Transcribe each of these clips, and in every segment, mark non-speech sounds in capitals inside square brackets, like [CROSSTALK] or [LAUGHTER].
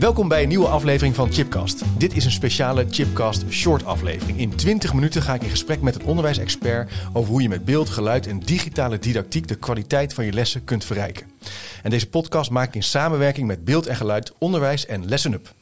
Welkom bij een nieuwe aflevering van Chipcast. Dit is een speciale Chipcast short aflevering. In 20 minuten ga ik in gesprek met een onderwijsexpert over hoe je met beeld, geluid en digitale didactiek de kwaliteit van je lessen kunt verrijken. En deze podcast maak ik in samenwerking met Beeld en Geluid Onderwijs en Lessen Up.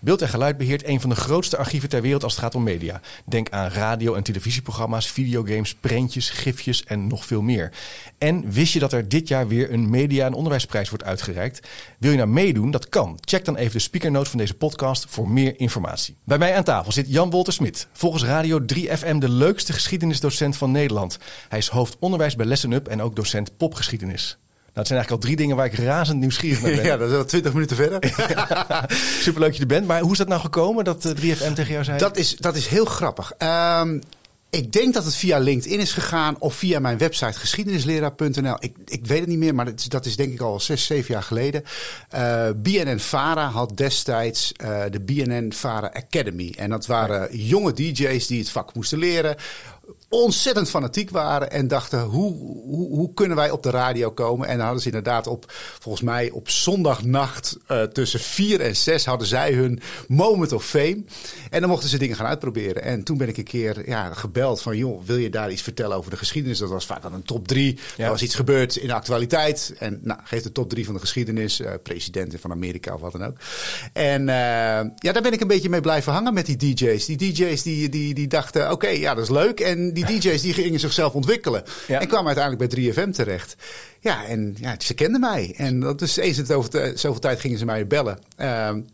Beeld en Geluid beheert een van de grootste archieven ter wereld als het gaat om media. Denk aan radio- en televisieprogramma's, videogames, prentjes, gifjes en nog veel meer. En wist je dat er dit jaar weer een media- en onderwijsprijs wordt uitgereikt? Wil je nou meedoen? Dat kan. Check dan even de speakernote van deze podcast voor meer informatie. Bij mij aan tafel zit Jan Wolter Smit. Volgens Radio 3FM de leukste geschiedenisdocent van Nederland. Hij is hoofd onderwijs bij Lessen Up en ook docent popgeschiedenis. Nou, het zijn eigenlijk al drie dingen waar ik razend nieuwsgierig naar ben. [LAUGHS] Ja, dat is al twintig minuten verder. [LAUGHS] Superleuk dat je er bent. Maar hoe is dat nou gekomen dat eh, 3FM tegen jou zei? Dat is, dat is heel grappig. Ehm, ik denk dat het via LinkedIn is gegaan of via mijn website geschiedenisleraar.nl. Ik, ik weet het niet meer, maar dat is, dat is denk ik al zes, zeven jaar geleden. Uh, BNN-Vara had destijds uh, de BNN-Vara Academy. En dat waren jonge DJ's die het vak moesten leren ontzettend fanatiek waren en dachten: hoe, hoe, hoe, kunnen wij op de radio komen? En dan hadden ze inderdaad op, volgens mij op zondagnacht uh, tussen vier en zes hadden zij hun moment of fame. En dan mochten ze dingen gaan uitproberen. En toen ben ik een keer ja, gebeld van: joh, wil je daar iets vertellen over de geschiedenis? Dat was vaak dan een top drie. Ja. Er was iets gebeurd in de actualiteit. En nou, geef de top drie van de geschiedenis, uh, presidenten van Amerika of wat dan ook. En uh, ja, daar ben ik een beetje mee blijven hangen met die DJ's. Die DJ's die, die, die dachten: oké, okay, ja, dat is leuk. En die DJ's die gingen zichzelf ontwikkelen. En kwamen uiteindelijk bij 3FM terecht. Ja, en ja, ze kenden mij. En dat is eens in over zoveel tijd gingen ze mij bellen. Uh,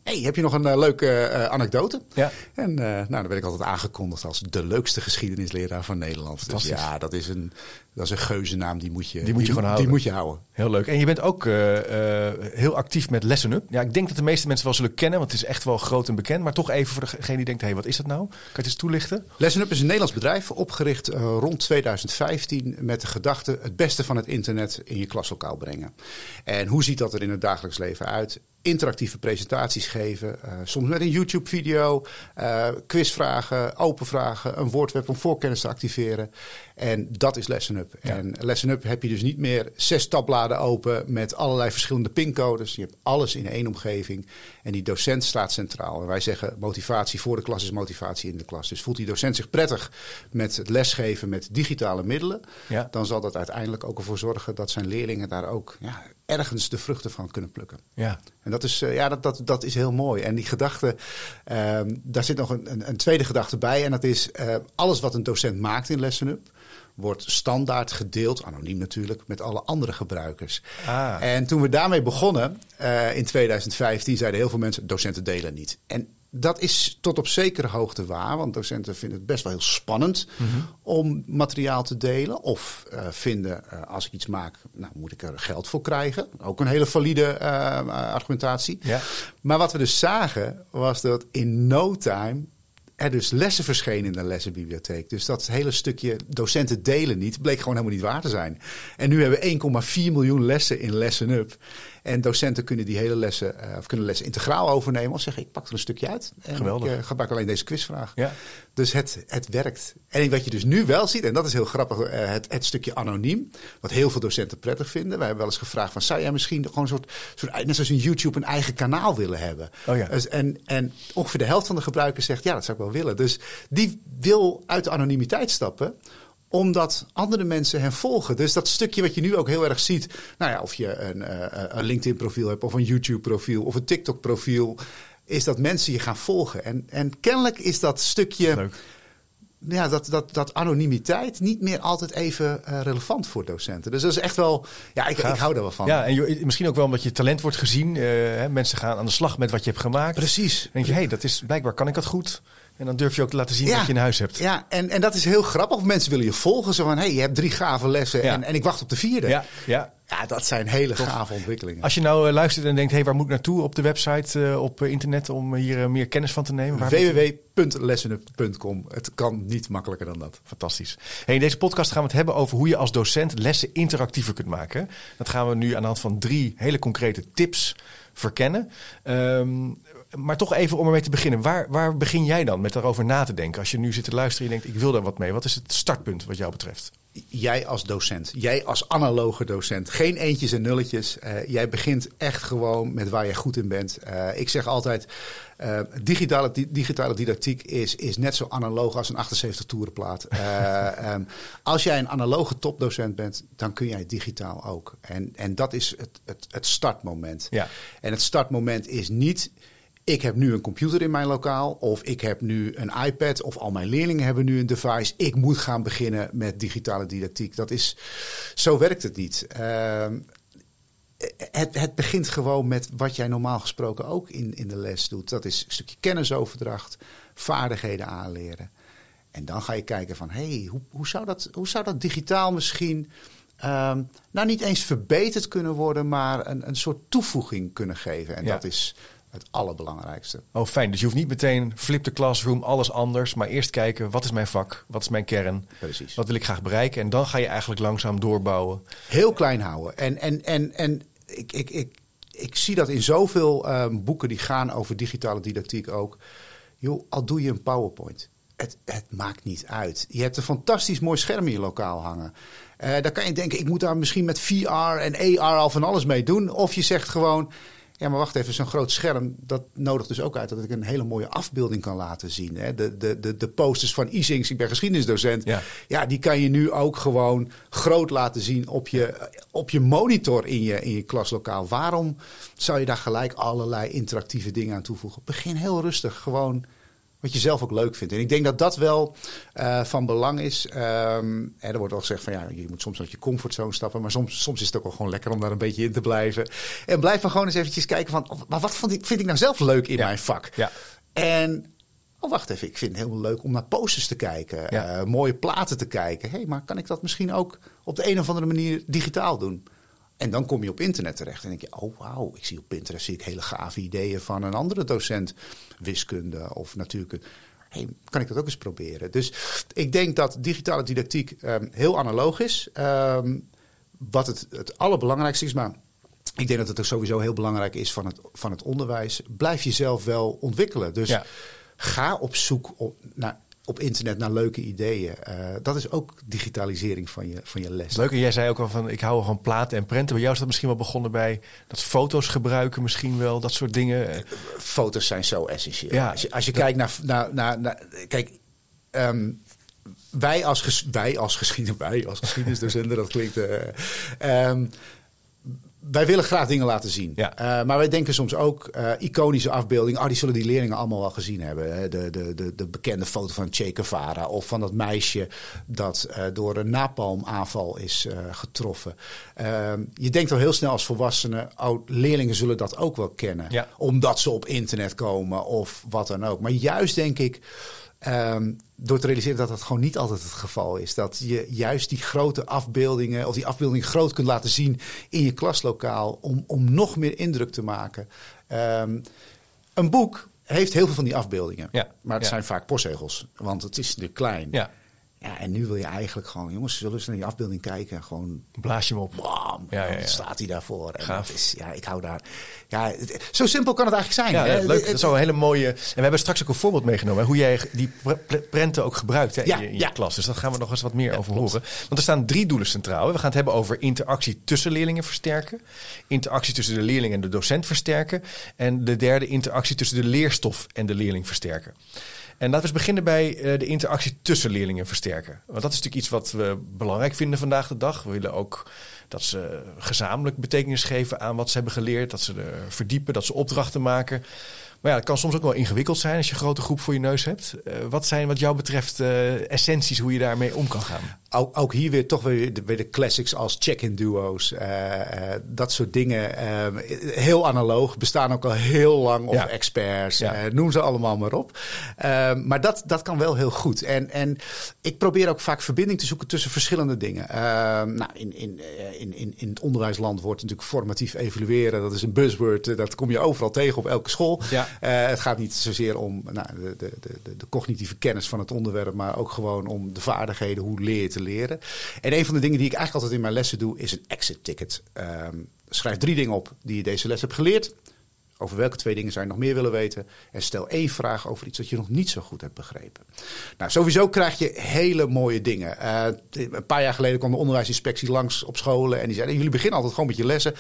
hey, heb je nog een uh, leuke uh, anekdote? Ja. En uh, nou, dan werd ik altijd aangekondigd als de leukste geschiedenisleraar van Nederland. Dus ja, dat is een, dat is een geuzennaam, die moet je, die moet je die, gewoon houden. Die moet je houden. Heel leuk. En je bent ook heel actief met Lessen Up. Ja, ik denk dat de meeste mensen wel zullen kennen, want het is echt wel groot en bekend. Maar toch even voor degene die denkt, hé, hey, wat is dat nou? Kan je het eens toelichten? Lessen Up is een Nederlands bedrijf, opgericht rond 2015 met de gedachte het beste van het internet in je klaslokaal brengen. En hoe ziet dat er in het dagelijks leven uit? Interactieve presentaties geven. Uh, soms met een YouTube-video, uh, quizvragen, open vragen, een woordweb om voorkennis te activeren. En dat is Lesson Up. Ja. En Lesson Up heb je dus niet meer zes tabbladen open met allerlei verschillende pincodes. Je hebt alles in één omgeving. En die docent staat centraal. En wij zeggen motivatie voor de klas is motivatie in de klas. Dus voelt die docent zich prettig met het lesgeven met digitale middelen. Ja. Dan zal dat uiteindelijk ook ervoor zorgen dat zijn leerlingen daar ook ja, ergens de vruchten van kunnen plukken. Ja. En dat is, uh, ja, dat, dat, dat is heel mooi. En die gedachte, uh, daar zit nog een, een, een, tweede gedachte bij. En dat is uh, alles wat een docent maakt in Lesson Up wordt standaard gedeeld, anoniem natuurlijk, met alle andere gebruikers. Ah. En toen we daarmee begonnen uh, in 2015, zeiden heel veel mensen: docenten delen niet. En dat is tot op zekere hoogte waar, want docenten vinden het best wel heel spannend om materiaal te delen. Of uh, vinden, uh, als ik iets maak, nou moet ik er geld voor krijgen. Ook een hele valide uh, argumentatie. Ja. Maar wat we dus zagen, was dat in no time er dus lessen verschenen in de lessenbibliotheek. Dus dat hele stukje docenten delen niet, bleek gewoon helemaal niet waar te zijn. En nu hebben we 1,4 miljoen lessen in Lesson Up. En docenten kunnen die hele lessen, uh, of kunnen lessen integraal overnemen. Of zeggen, ik pak er een stukje uit. En Geweldig. ik uh, gebruik alleen deze quizvraag. Ja. Dus het, het werkt. En wat je dus nu wel ziet, en dat is heel grappig, uh, het, het stukje anoniem. Wat heel veel docenten prettig vinden. Wij hebben wel eens gevraagd van, zou jij misschien gewoon een soort, soort net zoals een YouTube, een eigen kanaal willen hebben? Oh ja. dus, en, en ongeveer de helft van de gebruikers zegt, ja, dat zou ik wel willen. Dus die wil uit de anonimiteit stappen omdat andere mensen hen volgen. Dus dat stukje wat je nu ook heel erg ziet. Nou ja, of je een, uh, een LinkedIn-profiel hebt, of een YouTube-profiel, of een TikTok-profiel. Is dat mensen je gaan volgen. En, en kennelijk is dat stukje. Leuk. Ja, dat, dat, dat anonimiteit niet meer altijd even uh, relevant voor docenten. Dus dat is echt wel. Ja, ik, ik hou daar wel van. Ja, en je, misschien ook wel omdat je talent wordt gezien. Uh, hè, mensen gaan aan de slag met wat je hebt gemaakt. Precies. Dan denk je, hé, hey, dat is blijkbaar kan ik dat goed. En dan durf je ook te laten zien ja, wat je in huis hebt. Ja, en, en dat is heel grappig. Mensen willen je volgen. Zo van, hé, hey, je hebt drie gave lessen ja. en, en ik wacht op de vierde. Ja, ja. ja dat zijn hele Tof. gave ontwikkelingen. Als je nou uh, luistert en denkt, hé, hey, waar moet ik naartoe op de website, uh, op uh, internet, om hier meer kennis van te nemen? www.lessenup.com. Het kan niet makkelijker dan dat. Fantastisch. Hey, in deze podcast gaan we het hebben over hoe je als docent lessen interactiever kunt maken. Dat gaan we nu aan de hand van drie hele concrete tips verkennen. Um, maar toch even om ermee te beginnen. Waar, waar begin jij dan met daarover na te denken? Als je nu zit te luisteren en je denkt, ik wil daar wat mee. Wat is het startpunt wat jou betreft? Jij als docent, jij als analoge docent, geen eentjes en nulletjes. Uh, jij begint echt gewoon met waar je goed in bent. Uh, ik zeg altijd, uh, digitale, di digitale didactiek is, is net zo analoog als een 78 toerenplaat. um, [LAUGHS] als jij een analoge topdocent bent, dan kun jij digitaal ook. En, en dat is het, het, het startmoment. Ja. En het startmoment is niet ik heb nu een computer in mijn lokaal, of ik heb nu een iPad, of al mijn leerlingen hebben nu een device. Ik moet gaan beginnen met digitale didactiek. Dat is, zo werkt het niet. Uh, het, het, begint gewoon met wat jij normaal gesproken ook in, in de les doet. Dat is een stukje kennisoverdracht, vaardigheden aanleren. En dan ga je kijken van, hé, hey, hoe, hoe, zou dat, hoe zou dat digitaal misschien... Um, nou, niet eens verbeterd kunnen worden, maar een, een soort toevoeging kunnen geven. En Ja. dat is het allerbelangrijkste. Oh, fijn. Dus je hoeft niet meteen flip de classroom, alles anders. Maar eerst kijken, wat is mijn vak? Wat is mijn kern? Precies. Wat wil ik graag bereiken? En dan ga je eigenlijk langzaam doorbouwen. Heel klein houden. En, en, en, en ik, ik, ik, ik zie dat in zoveel um, boeken die gaan over digitale didactiek ook. Joh, al doe je een PowerPoint. Het, het maakt niet uit. Je hebt een fantastisch mooi scherm in je lokaal hangen. Uh, dan kan je denken, ik moet daar misschien met VR en AR al van alles mee doen. Of je zegt gewoon, ja, maar wacht even, zo'n groot scherm, dat nodigt dus ook uit dat ik een hele mooie afbeelding kan laten zien. Hè? De, de, de, de posters van Isings, ik ben geschiedenisdocent, Ja. ja, die kan je nu ook gewoon groot laten zien op je, op je monitor in je, in je klaslokaal. Waarom zou je daar gelijk allerlei interactieve dingen aan toevoegen? Begin heel rustig, gewoon wat je zelf ook leuk vindt. En ik denk dat dat wel uh, van belang is. Um, en er wordt al gezegd van ja, je moet soms uit je comfortzone stappen. Maar soms, soms is het ook wel gewoon lekker om daar een beetje in te blijven. En blijf dan gewoon eens eventjes kijken van, maar wat vind ik, vind ik nou zelf leuk in Ja. mijn vak? Ja. En oh, wacht even, ik vind het heel leuk om naar posters te kijken. Ja. Uh, mooie platen te kijken. Hé, hey, maar kan ik dat misschien ook op de een of andere manier digitaal doen? En dan kom je op internet terecht en denk je, oh wauw, ik zie op Pinterest zie ik hele gave ideeën van een andere docent wiskunde of natuurkunde. Hey, kan ik dat ook eens proberen? Dus ik denk dat digitale didactiek um, heel analoog is. Um, wat het, het allerbelangrijkste is, maar ik denk dat het ook sowieso heel belangrijk is van het, van het onderwijs. Blijf jezelf wel ontwikkelen. Dus Ja. ga op zoek op, naar, op internet naar leuke ideeën. Uh, dat is ook digitalisering van je, van je les. Leuk, en jij zei ook al van ik hou van platen en prenten. Bij jou is dat misschien wel begonnen bij dat foto's gebruiken, misschien wel, dat soort dingen. Foto's zijn zo essentieel. Ja, als je, als je dat- kijkt naar, naar, naar, naar. Kijk, ehm, wij, als ges, wij als [LAUGHS] geschiedenis, wij als geschiedenisdocenten, dat klinkt. eh, ehm, wij willen graag dingen laten zien. Ja. Uh, maar wij denken soms ook uh, iconische afbeeldingen. Oh, die zullen die leerlingen allemaal wel gezien hebben. Hè? De, de, de, de bekende foto van Che Guevara. Of van dat meisje dat uh, door een napalmaanval is getroffen. Ehm, je denkt al heel snel als volwassene. Oh, leerlingen zullen dat ook wel kennen. Ja. Omdat ze op internet komen of wat dan ook. Maar juist denk ik. Um, door te realiseren dat dat gewoon niet altijd het geval is. Dat je juist die grote afbeeldingen of die afbeelding groot kunt laten zien in je klaslokaal om, om nog meer indruk te maken. Um, een boek heeft heel veel van die afbeeldingen. Ja. Maar het ja. zijn vaak postzegels, want het is natuurlijk klein. Ja, Ja, en nu wil je eigenlijk gewoon, jongens, zullen eens naar die afbeelding kijken? Gewoon, blaas je hem op. bam, Ja, ja, ja. staat hij daarvoor. En Gaaf. is, ja, ik hou daar. Ja, het- zo simpel kan het eigenlijk zijn. Ja, hè? leuk. Dat is wel een hele mooie. En we hebben straks ook een voorbeeld meegenomen. hè, Hoe jij die pre- pre- prenten ook gebruikt hè, in je, in je klas. Dus daar gaan we nog eens wat meer over horen. Want er staan drie doelen centraal. hè. We gaan het hebben over interactie tussen leerlingen versterken. Interactie tussen de leerling en de docent versterken. En de derde interactie tussen de leerstof en de leerling versterken. En laten we eens beginnen bij eh, de interactie tussen leerlingen versterken. Want dat is natuurlijk iets wat we belangrijk vinden vandaag de dag. We willen ook dat ze gezamenlijk betekenis geven aan wat ze hebben geleerd. Dat ze er verdiepen, dat ze opdrachten maken. Maar ja, het kan soms ook wel ingewikkeld zijn als je een grote groep voor je neus hebt. Eh, wat zijn wat jou betreft eh, essenties hoe je daarmee om kan gaan? Ook, ook hier weer toch weer de, weer de classics als check-in duo's. eh, dat soort dingen. heel analoog. Bestaan ook al heel lang. Of Ja. experts. Ja. noem ze allemaal maar op. Maar dat, dat kan wel heel goed. En, en ik probeer ook vaak verbinding te zoeken tussen verschillende dingen. Nou, in, in, in, in, in het onderwijsland wordt natuurlijk formatief evalueren. Dat is een buzzword. Dat kom je overal tegen op elke school. Ja. Eh, het gaat niet zozeer om nou, de, de, de, de cognitieve kennis van het onderwerp, maar ook gewoon om de vaardigheden, hoe leer je te leren. En een van de dingen die ik eigenlijk altijd in mijn lessen doe, is een exit ticket. Ehm, schrijf drie dingen op die je deze les hebt geleerd. Over welke twee dingen zou je nog meer willen weten? En stel één vraag over iets dat je nog niet zo goed hebt begrepen. Nou, sowieso krijg je hele mooie dingen. Uh, een paar jaar geleden kwam de onderwijsinspectie langs op scholen en die zeiden: jullie beginnen altijd gewoon met je lessen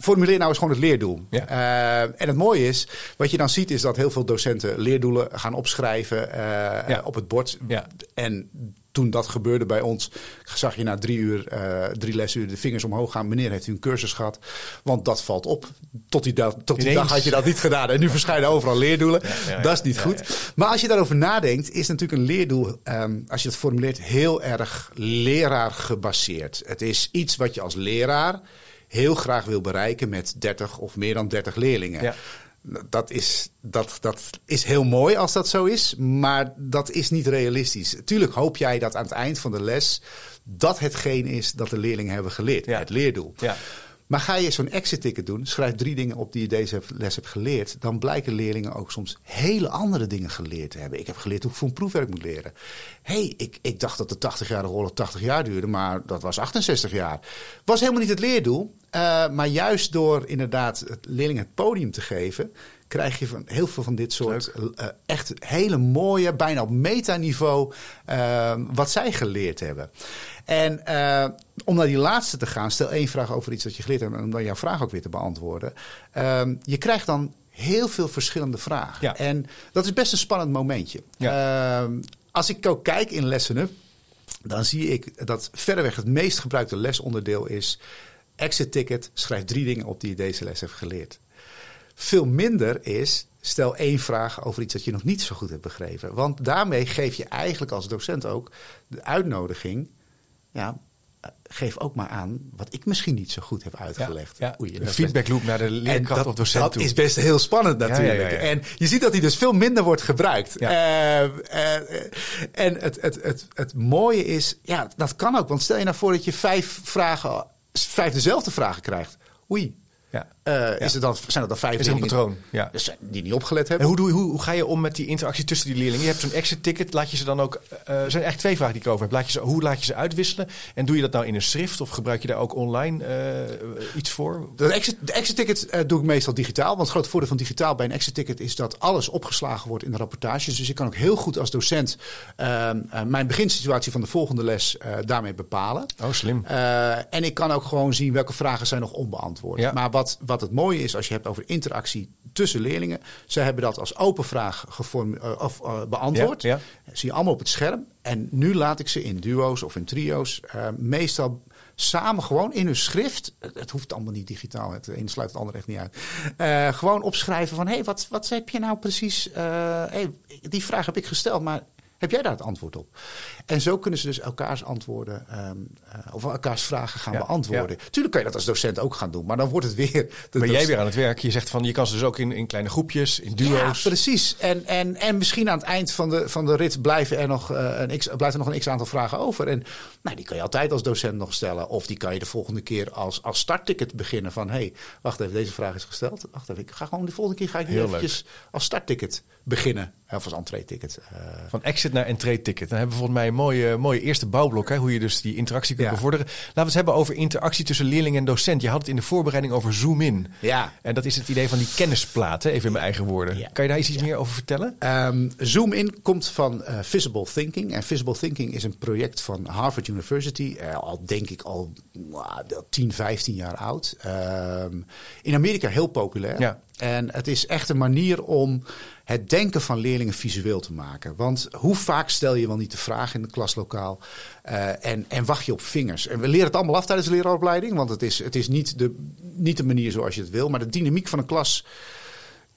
formuleer nou eens gewoon het leerdoel. Ja. Uh, en het mooie is, wat je dan ziet, is dat heel veel docenten leerdoelen gaan opschrijven uh, ja. op het bord. Ja. En toen dat gebeurde bij ons, zag je na drie uur, uh, drie lesuren de vingers omhoog gaan. Meneer, heeft u een cursus gehad? Want dat valt op. Tot die, dag, tot die dag had je dat niet gedaan. En nu verschijnen overal leerdoelen. Ja, dat is niet goed. Maar als je daarover nadenkt, is natuurlijk een leerdoel, um, als je dat formuleert, heel erg leraar gebaseerd. Het is iets wat je als leraar heel graag wil bereiken met 30 of meer dan 30 leerlingen. Ja. Dat is, dat, dat is heel mooi als dat zo is, maar dat is niet realistisch. Tuurlijk hoop jij dat aan het eind van de les dat hetgeen is dat de leerlingen hebben geleerd, Ja. het leerdoel. Ja. Maar ga je zo'n exit ticket doen, schrijf drie dingen op die je deze les hebt geleerd, dan blijken leerlingen ook soms hele andere dingen geleerd te hebben. Ik heb geleerd hoe ik voor een proefwerk moet leren. Hé, hey, ik, ik dacht dat de 80-jarige oorlog 80 jaar duurde, maar dat was 68 jaar. Was helemaal niet het leerdoel, uh, maar juist door inderdaad leerlingen het podium te geven, krijg je van heel veel van dit soort uh, echt hele mooie, bijna op metaniveau, uh, wat zij geleerd hebben. En uh, om naar die laatste te gaan, stel één vraag over iets dat je geleerd hebt, en om dan jouw vraag ook weer te beantwoorden. Um, je krijgt dan heel veel verschillende vragen. Ja. En dat is best een spannend momentje. Ja. Um, als ik ook kijk in Lesson Up, dan zie ik dat verreweg het meest gebruikte lesonderdeel is... exit ticket, schrijf drie dingen op die je deze les hebt geleerd. Veel minder is, stel één vraag over iets dat je nog niet zo goed hebt begrepen. Want daarmee geef je eigenlijk als docent ook de uitnodiging... Ja, geef ook maar aan wat ik misschien niet zo goed heb uitgelegd. Ja, ja. Oei, een feedbackloop naar de leerkracht dat, of docent dat toe. is best heel spannend natuurlijk. Ja, en je ziet dat die dus veel minder wordt gebruikt. Uh, uh, en het, het, het, het mooie is, ja, dat kan ook. Want stel je nou voor dat je vijf vragen, vijf dezelfde vragen krijgt. Oei, ja. Uh, ja. Is het dan, zijn dat dan vijf is een patroon ja. dus die niet opgelet hebben? En hoe, doe, hoe, hoe, ga je om met die interactie tussen die leerlingen? Je hebt zo'n exit ticket. Laat je ze dan ook. Uh, er zijn eigenlijk twee vragen die ik over heb. Laat je ze, hoe laat je ze uitwisselen? En doe je dat nou in een schrift of gebruik je daar ook online uh, iets voor? De exit, de exit ticket doe ik meestal digitaal. Want het grote voordeel van digitaal bij een exit ticket is dat alles opgeslagen wordt in de rapportages. Dus ik kan ook heel goed als docent mijn beginsituatie van de volgende les daarmee bepalen. Oh, slim. en ik kan ook gewoon zien welke vragen zijn nog onbeantwoord. Ja. Maar wat, wat het mooie is als je hebt over interactie tussen leerlingen. Ze hebben dat als open vraag geform, uh, of, uh, beantwoord. Ja, ja. Zie je allemaal op het scherm. En nu laat ik ze in duo's of in trio's uh, meestal samen gewoon in hun schrift. Het, het, hoeft allemaal niet digitaal. Het een sluit het ander echt niet uit. Uh, gewoon opschrijven van hé, hey, wat, wat heb je nou precies? Uh, hey, die vraag heb ik gesteld, maar heb jij daar het antwoord op? En zo kunnen ze dus elkaars antwoorden um, uh, of elkaars vragen gaan Ja, beantwoorden. ja. Tuurlijk kan je dat als docent ook gaan doen, maar dan wordt het weer. de Ben jij weer aan het werk? Je zegt van je kan ze dus ook in, in kleine groepjes, in duo's. Ja, precies. En, en, en misschien aan het eind van de, van de rit blijven er nog, uh, een x, blijft er nog een x aantal vragen over. En nou, die kan je altijd als docent nog stellen. Of die kan je de volgende keer als, als startticket beginnen. Van hé, hey, wacht even, deze vraag is gesteld. Wacht even, ik ga gewoon de volgende keer ga ik nu Heel eventjes als startticket beginnen. Of als entree-ticket. Uh, Van exit naar entree ticket. Dan hebben we volgens mij een mooie, mooie eerste bouwblok. Hè, hoe je dus die interactie kunt Ja. bevorderen. Laten we het hebben over interactie tussen leerling en docent. Je had het in de voorbereiding over Zoom in. ja. En dat is het idee van die kennisplaat, hè, even in mijn eigen woorden. Ja. Kan je daar iets meer over vertellen? Um, Zoom in komt van uh, Visible Thinking. En Visible Thinking is een project van Harvard University. Uh, al denk ik al uh, 10, 15 jaar oud. Um, in Amerika heel populair. Ja. En het is echt een manier om het denken van leerlingen visueel te maken. Want hoe vaak stel je wel niet de vraag in het klaslokaal uh, en, en wacht je op vingers? En we leren het allemaal af tijdens de leraaropleiding. Want het is, het is niet, de, niet de manier zoals je het wil. Maar de dynamiek van een klas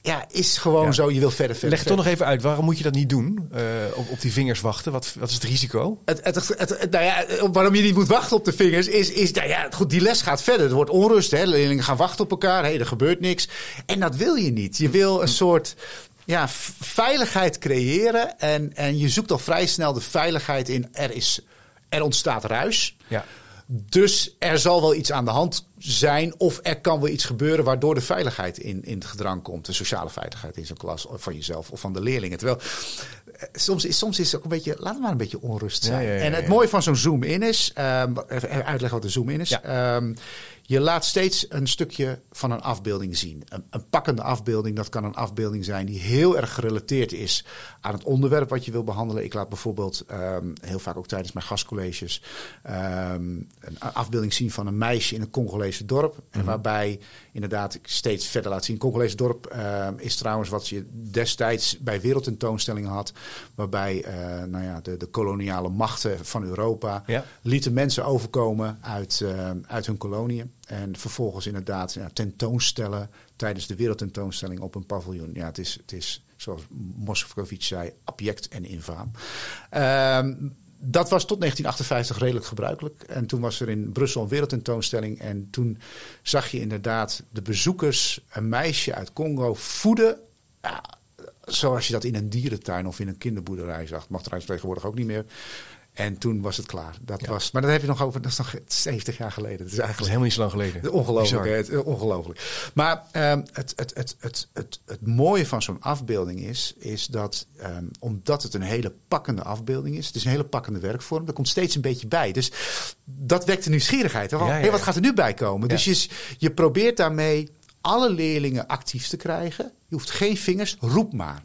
ja, is gewoon Ja. zo. Je wil verder, verder, Leg het toch nog even uit. Waarom moet je dat niet doen? Uh, op, op die vingers wachten? Wat, wat is het risico? Het, het, het, het, nou ja, waarom je niet moet wachten op de vingers is, is nou ja, goed, die les gaat verder. Er wordt onrust, hè? leerlingen gaan wachten op elkaar, hey, er gebeurt niks. En dat wil je niet. Je wil een soort ja, veiligheid creëren en, en je zoekt al vrij snel de veiligheid in. Er, is, er ontstaat ruis. Ja. Dus er zal wel iets aan de hand zijn of er kan wel iets gebeuren waardoor de veiligheid in, in het gedrang komt. De sociale veiligheid in zo'n klas of van jezelf of van de leerlingen. Terwijl soms is, soms is het ook een beetje, laat het maar een beetje onrust zijn. Ja, ja, ja, en het mooie van zo'n zoom-in is, um, even uitleggen wat een zoom-in is. Um, je laat steeds een stukje van een afbeelding zien. Een, een, pakkende afbeelding, dat kan een afbeelding zijn die heel erg gerelateerd is aan het onderwerp wat je wil behandelen. Ik laat bijvoorbeeld um, heel vaak ook tijdens mijn gastcolleges um, een afbeelding zien van een meisje in een Congolese dorp. En mhm. waarbij inderdaad ik steeds verder laat zien. Congolese dorp uh, is trouwens wat je destijds bij wereldtentoonstellingen had. Waarbij uh, nou ja, de, de koloniale machten van Europa ja. lieten mensen overkomen uit, uh, uit hun koloniën. En vervolgens inderdaad ja, tentoonstellen tijdens de wereldtentoonstelling op een paviljoen. Ja, het is, het is zoals Moskovits zei, abject en infaam. Ehm, dat was tot 1958 redelijk gebruikelijk. En toen was er in Brussel een wereldtentoonstelling. En toen zag je inderdaad de bezoekers een meisje uit Congo voeden. Ja, zoals je dat in een dierentuin of in een kinderboerderij zag. Mag trouwens tegenwoordig ook niet meer. En toen was het klaar. Dat was, maar dat heb je nog over, dat is nog 70 jaar geleden. Dat is eigenlijk helemaal niet zo lang geleden. Ongelooflijk. ongelooflijk. Maar um, het, het, het, het, het, het mooie van zo'n afbeelding is, is dat um, omdat het een hele pakkende afbeelding is, het is een hele pakkende werkvorm, er komt steeds een beetje bij. Dus dat wekt de nieuwsgierigheid. Hè? Hey, wat gaat er nu bij komen? Dus je, je probeert daarmee alle leerlingen actief te krijgen. Je hoeft geen vingers, roep maar.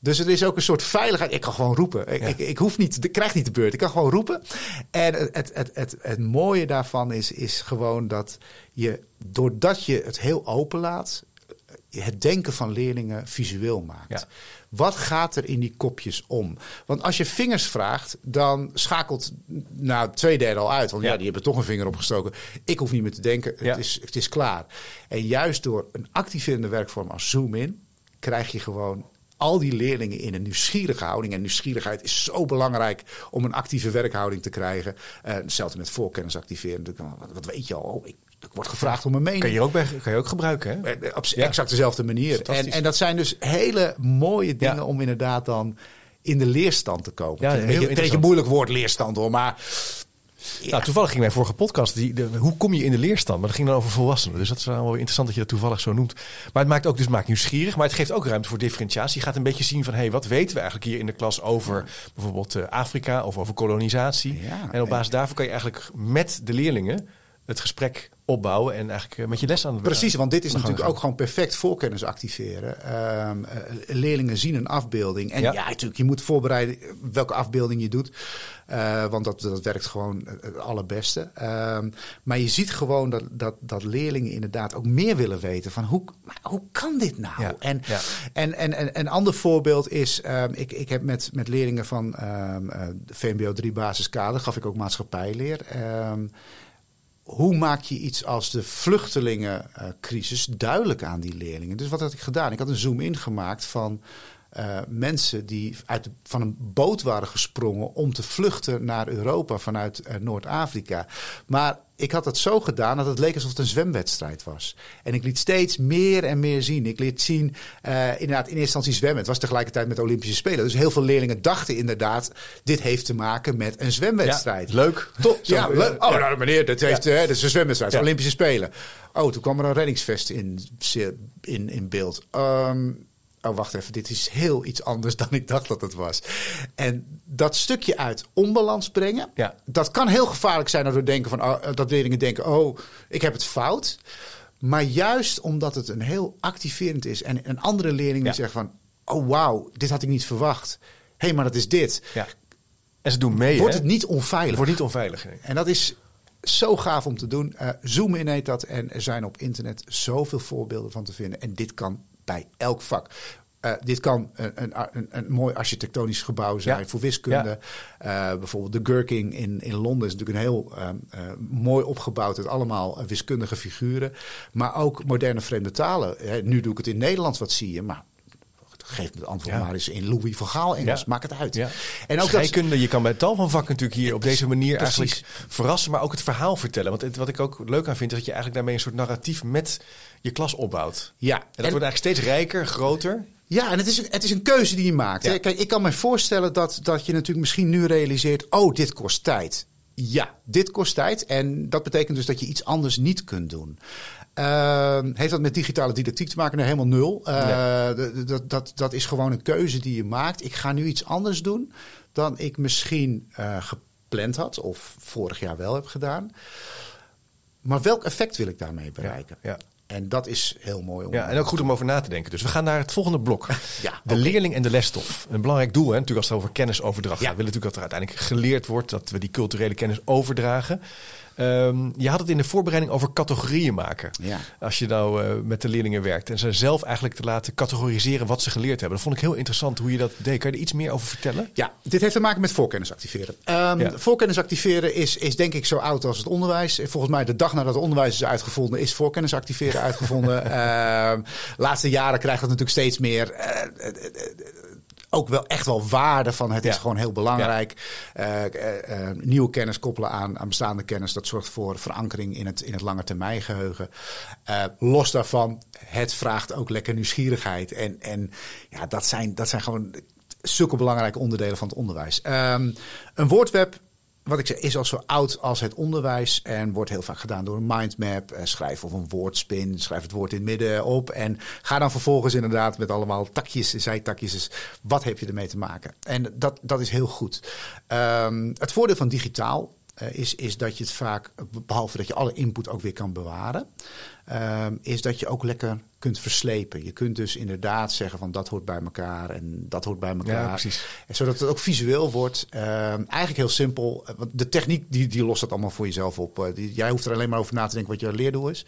Dus het is ook een soort veiligheid. Ik kan gewoon roepen. Ik, ik, ik, hoef niet, ik krijg niet de beurt. Ik kan gewoon roepen. En het, het, het, het, het mooie daarvan is, is gewoon dat je, doordat je het heel open laat, het denken van leerlingen visueel maakt. Wat gaat er in die kopjes om? Want als je vingers vraagt, dan schakelt nou twee derde al uit. Want ja. die hebben toch een vinger opgestoken. Ik hoef niet meer te denken. Het, is, het is klaar. En juist door een activerende werkvorm als Zoom in, krijg je gewoon al die leerlingen in een nieuwsgierige houding. En nieuwsgierigheid is zo belangrijk om een actieve werkhouding te krijgen. Uh, hetzelfde met voorkennis activeren. Wat, wat weet je al? Oh, ik, ik word gevraagd om een mening. Kan je ook, bij, kan je ook gebruiken, hè? Eh, op exact dezelfde manier. En, en dat zijn dus hele mooie dingen om inderdaad dan in de leerstand te komen. Ja, een beetje moeilijk woord leerstand hoor, maar nou, toevallig ging mijn vorige podcast, die, de, hoe kom je in de leerstand? Maar dat ging dan over volwassenen. Dus dat is wel interessant dat je dat toevallig zo noemt. Maar het maakt ook dus maakt nieuwsgierig, maar het geeft ook ruimte voor differentiatie. Je gaat een beetje zien van, hé, hey, wat weten we eigenlijk hier in de klas over bijvoorbeeld uh, Afrika of over kolonisatie? en op basis daarvan kan je eigenlijk met de leerlingen het gesprek opbouwen en eigenlijk eh, met je les aan het Precies, want dit is natuurlijk ook gewoon perfect voorkennis activeren. Uh, leerlingen zien een afbeelding. En ja. natuurlijk, je moet voorbereiden welke afbeelding je doet. Uh, want dat, dat werkt gewoon het allerbeste. Uh, maar je ziet gewoon dat, dat, dat leerlingen inderdaad ook meer willen weten van hoe, maar hoe kan dit nou? Ja. En, ja. en, en, en een ander voorbeeld is, um, ik, ik heb met, met leerlingen van de VMBO 3 basiskader, gaf ik ook maatschappijleer. Hoe maak je iets als de vluchtelingencrisis duidelijk aan die leerlingen? Dus wat had ik gedaan? Ik had een zoom-in gemaakt van uh, mensen die uit, van een boot waren gesprongen om te vluchten naar Europa vanuit uh, Noord-Afrika. Maar ik had het zo gedaan dat het leek alsof het een zwemwedstrijd was. En ik liet steeds meer en meer zien. Ik liet zien, uh, inderdaad, in eerste instantie zwemmen. Het was tegelijkertijd met de Olympische Spelen. Dus heel veel leerlingen dachten inderdaad, dit heeft te maken met een zwemwedstrijd. Ja, leuk. Top, ja, leuk. Oh, nou meneer, dat, heeft, ja. dat is een zwemwedstrijd, Olympische Spelen. Oh, toen kwam er een reddingsvest in, in, in beeld. Um, oh wacht even, dit is heel iets anders dan ik dacht dat het was. En dat stukje uit onbalans brengen, ja. dat kan heel gevaarlijk zijn dat we denken van, oh, dat leerlingen denken, oh, ik heb het fout. Maar juist omdat het een heel activerend is en een andere leerling ja. zegt van, oh wauw, dit had ik niet verwacht. Hé, hey, maar dat is dit. Ja. En ze doen mee. Wordt het niet onveilig? Wordt niet onveilig. En dat is zo gaaf om te doen. Uh, Zoom in heet dat. En er zijn op internet zoveel voorbeelden van te vinden. En dit kan bij elk vak. Uh, dit kan een, een, een, mooi architectonisch gebouw zijn ja. voor wiskunde. Ja. Uh, bijvoorbeeld de Gherking in, in Londen is natuurlijk een heel uh, mooi opgebouwd uit allemaal wiskundige figuren. Maar ook moderne vreemde talen. nu doe ik het in Nederlands, wat zie je. Maar geef me het antwoord ja. maar eens in Louis van Gaal Engels. Ja. Maak het uit. Ja. En ook dat... je kan bij tal van vakken natuurlijk hier op deze manier Precies. eigenlijk verrassen, maar ook het verhaal vertellen. Want het, wat ik ook leuk aan vind, is dat je eigenlijk daarmee een soort narratief met je klas opbouwt. Ja. En dat en... wordt eigenlijk steeds rijker, groter. Ja, en het is, het is een keuze die je maakt. Kijk, ik kan me voorstellen dat, dat je natuurlijk misschien nu realiseert: oh, dit kost tijd. Ja, dit kost tijd. En dat betekent dus dat je iets anders niet kunt doen. Uh, heeft dat met digitale didactiek te maken? Nee, helemaal nul. Uh, ja. dat, dat, dat is gewoon een keuze die je maakt. Ik ga nu iets anders doen dan ik misschien uh, gepland had of vorig jaar wel heb gedaan. Maar welk effect wil ik daarmee bereiken? Ja. En dat is heel mooi. Om ja, en ook goed om over na te denken. Dus we gaan naar het volgende blok. [LAUGHS] Ja, de leerling en de lesstof. Een belangrijk doel, hè? natuurlijk als het over kennisoverdracht gaat. We willen natuurlijk dat er uiteindelijk geleerd wordt, dat we die culturele kennis overdragen. Ehm, je had het in de voorbereiding over categorieën maken. Ja. Als je nou eh, met de leerlingen werkt. En ze zelf eigenlijk te laten categoriseren wat ze geleerd hebben. Dat vond ik heel interessant hoe je dat deed. Kan je er iets meer over vertellen? Ja, dit heeft te maken met voorkennis activeren. Ehm, Ja. Voorkennis activeren is, is denk ik zo oud als het onderwijs. Volgens mij de dag nadat het onderwijs is uitgevonden, is voorkennis activeren uitgevonden. [LAUGHS] Ehm laatste jaren krijgt het natuurlijk steeds meer. eh, eh, ook wel echt wel waarde van het is gewoon heel belangrijk. Eh, eh, eh, nieuwe kennis koppelen aan, aan bestaande kennis. Dat zorgt voor verankering in het, in het lange termijn geheugen. Eh, los daarvan, het vraagt ook lekker nieuwsgierigheid. En, en ja, dat zijn, dat zijn gewoon zulke belangrijke onderdelen van het onderwijs. Ehm, een woordweb, wat ik zeg, is al zo oud als het onderwijs. En wordt heel vaak gedaan door een mindmap. Eh, schrijf of een woordspin. Schrijf het woord in het midden op. En ga dan vervolgens inderdaad met allemaal takjes, zijtakjes. Dus wat heb je ermee te maken? En dat, dat is heel goed. Ehm, het voordeel van digitaal eh, is, is dat je het vaak, behalve dat je alle input ook weer kan bewaren, ehm, is dat je ook lekker kunt verslepen. Je kunt dus inderdaad zeggen van dat hoort bij elkaar en dat hoort bij elkaar. Ja, precies. En zodat het ook visueel wordt. Ehm, eigenlijk heel simpel. Eh, Want de techniek die, die lost dat allemaal voor jezelf op. Eh, die, jij hoeft er alleen maar over na te denken wat je leerdoel is.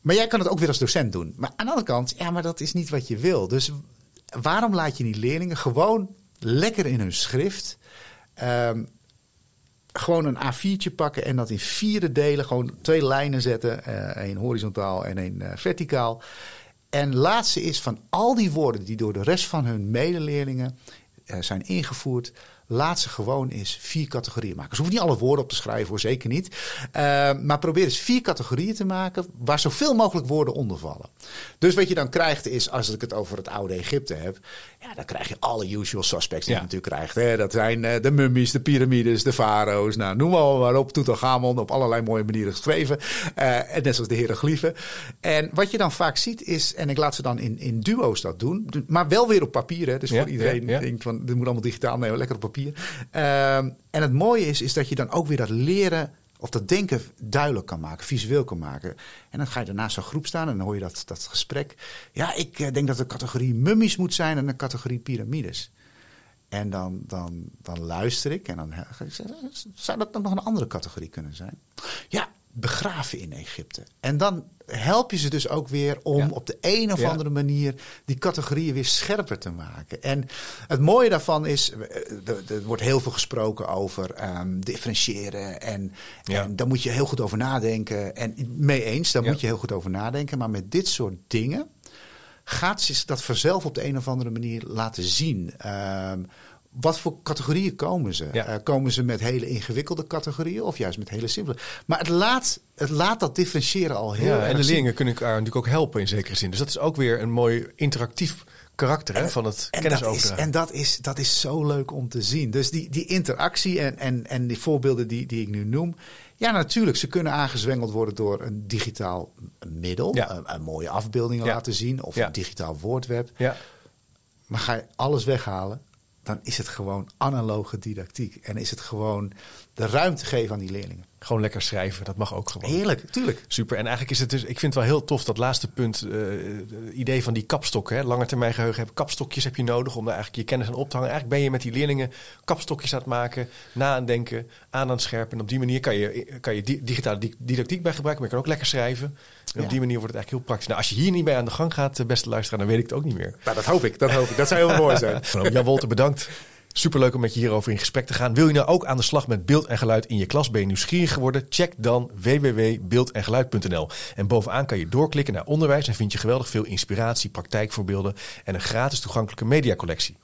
Maar jij kan het ook weer als docent doen. Maar aan de andere kant, ja, maar dat is niet wat je wil. Dus waarom laat je die leerlingen gewoon lekker in hun schrift ehm, gewoon een A4'tje pakken en dat in vierde delen, gewoon twee lijnen zetten, eh één horizontaal en één eh, verticaal. En laatste is van al die woorden die door de rest van hun medeleerlingen eh, zijn ingevoerd, laat ze gewoon eens vier categorieën maken. Ze hoeven niet alle woorden op te schrijven, hoor, zeker niet. Eh, maar probeer eens vier categorieën te maken waar zoveel mogelijk woorden onder vallen. Dus wat je dan krijgt is, als ik het over het oude Egypte heb, ja, dan krijg je alle usual suspects die Ja. je natuurlijk krijgt. Hè. Dat zijn eh, de mummies, de piramides, de farao's, nou, noem maar, maar op. Tutankhamon, op allerlei mooie manieren geschreven. Eh, en net zoals de hieroglyphen. En wat je dan vaak ziet is, en ik laat ze dan in, in duo's dat doen, maar wel weer op papier. Hè. Dus Ja, voor iedereen ja. denkt van, dit moet allemaal digitaal, nee, lekker op papier. Ehm, en het mooie is, is dat je dan ook weer dat leren of dat denken duidelijk kan maken, visueel kan maken. En dan ga je daarnaast zo'n groep staan en dan hoor je dat, dat gesprek. Ja, ik eh, denk dat de categorie mummies moet zijn en een categorie piramides. En dan, dan, dan luister ik en dan zeggen, zou dat nog een andere categorie kunnen zijn? Ja, begraven in Egypte. En dan help je ze dus ook weer om Ja. op de een of Ja. andere manier die categorieën weer scherper te maken. En het mooie daarvan is, eh, er, er wordt heel veel gesproken over ehm, differentiëren. En, Ja. en daar moet je heel goed over nadenken. En mee eens, daar moet je heel goed over nadenken. Maar met dit soort dingen gaat ze dat vanzelf op de een of andere manier laten zien. Ehm, wat voor categorieën komen ze? Ja. Eh, komen ze met hele ingewikkelde categorieën of juist met hele simpele? Maar het laat, het laat dat differentiëren al heel Ja, erg en de zien. leerlingen kunnen elkaar natuurlijk ook helpen in zekere zin. Dus dat is ook weer een mooi interactief karakter hè, van het En, dat is, kennisoverdragen. en dat, is, dat is zo leuk om te zien. Dus die, die interactie en, en, en die voorbeelden die, die ik nu noem. Ja, natuurlijk, ze kunnen aangezwengeld worden door een digitaal middel. Ja. Een, een mooie afbeeldingen Ja. laten zien of een digitaal woordweb. Ja, Maar ga je alles weghalen, dan is het gewoon analoge didactiek. En is het gewoon de ruimte geven aan die leerlingen. gewoon lekker schrijven, dat mag ook gewoon. Heerlijk, tuurlijk. Super. En eigenlijk is het dus, ik vind het wel heel tof dat laatste punt, eh, het idee van die kapstokken. Hè. Lange termijn geheugen, heb, kapstokjes heb je nodig om daar eigenlijk je kennis aan op te hangen. Eigenlijk ben je met die leerlingen kapstokjes aan het maken, na aan het denken, aan aan het scherpen. En op die manier kan je, kan je di- digitale di- didactiek bij gebruiken, maar je kan ook lekker schrijven. En Ja. op die manier wordt het eigenlijk heel praktisch. Nou, als je hier niet mee aan de gang gaat, eh, beste luisteraar, dan weet ik het ook niet meer. Nou, dat hoop ik, dat hoop ik. Dat zou heel mooi zijn. [LAUGHS] Jan Wolter, bedankt. Superleuk om met je hierover in gesprek te gaan. Wil je nou ook aan de slag met beeld en geluid in je klas? Ben je nieuwsgierig geworden? Check dan www.beeldengeluid.nl. En bovenaan kan je doorklikken naar onderwijs en vind je geweldig veel inspiratie, praktijkvoorbeelden en een gratis toegankelijke mediacollectie.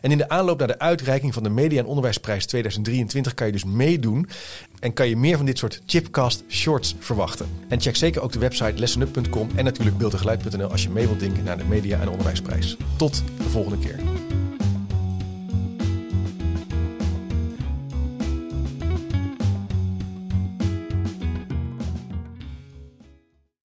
En in de aanloop naar de uitreiking van de Media en Onderwijsprijs 2023 kan je dus meedoen en kan je meer van dit soort chipcast shorts verwachten. En check zeker ook de website lessenup.com en natuurlijk beeldengeluid.nl als je mee wilt denken naar de Media en Onderwijsprijs. Tot de volgende keer.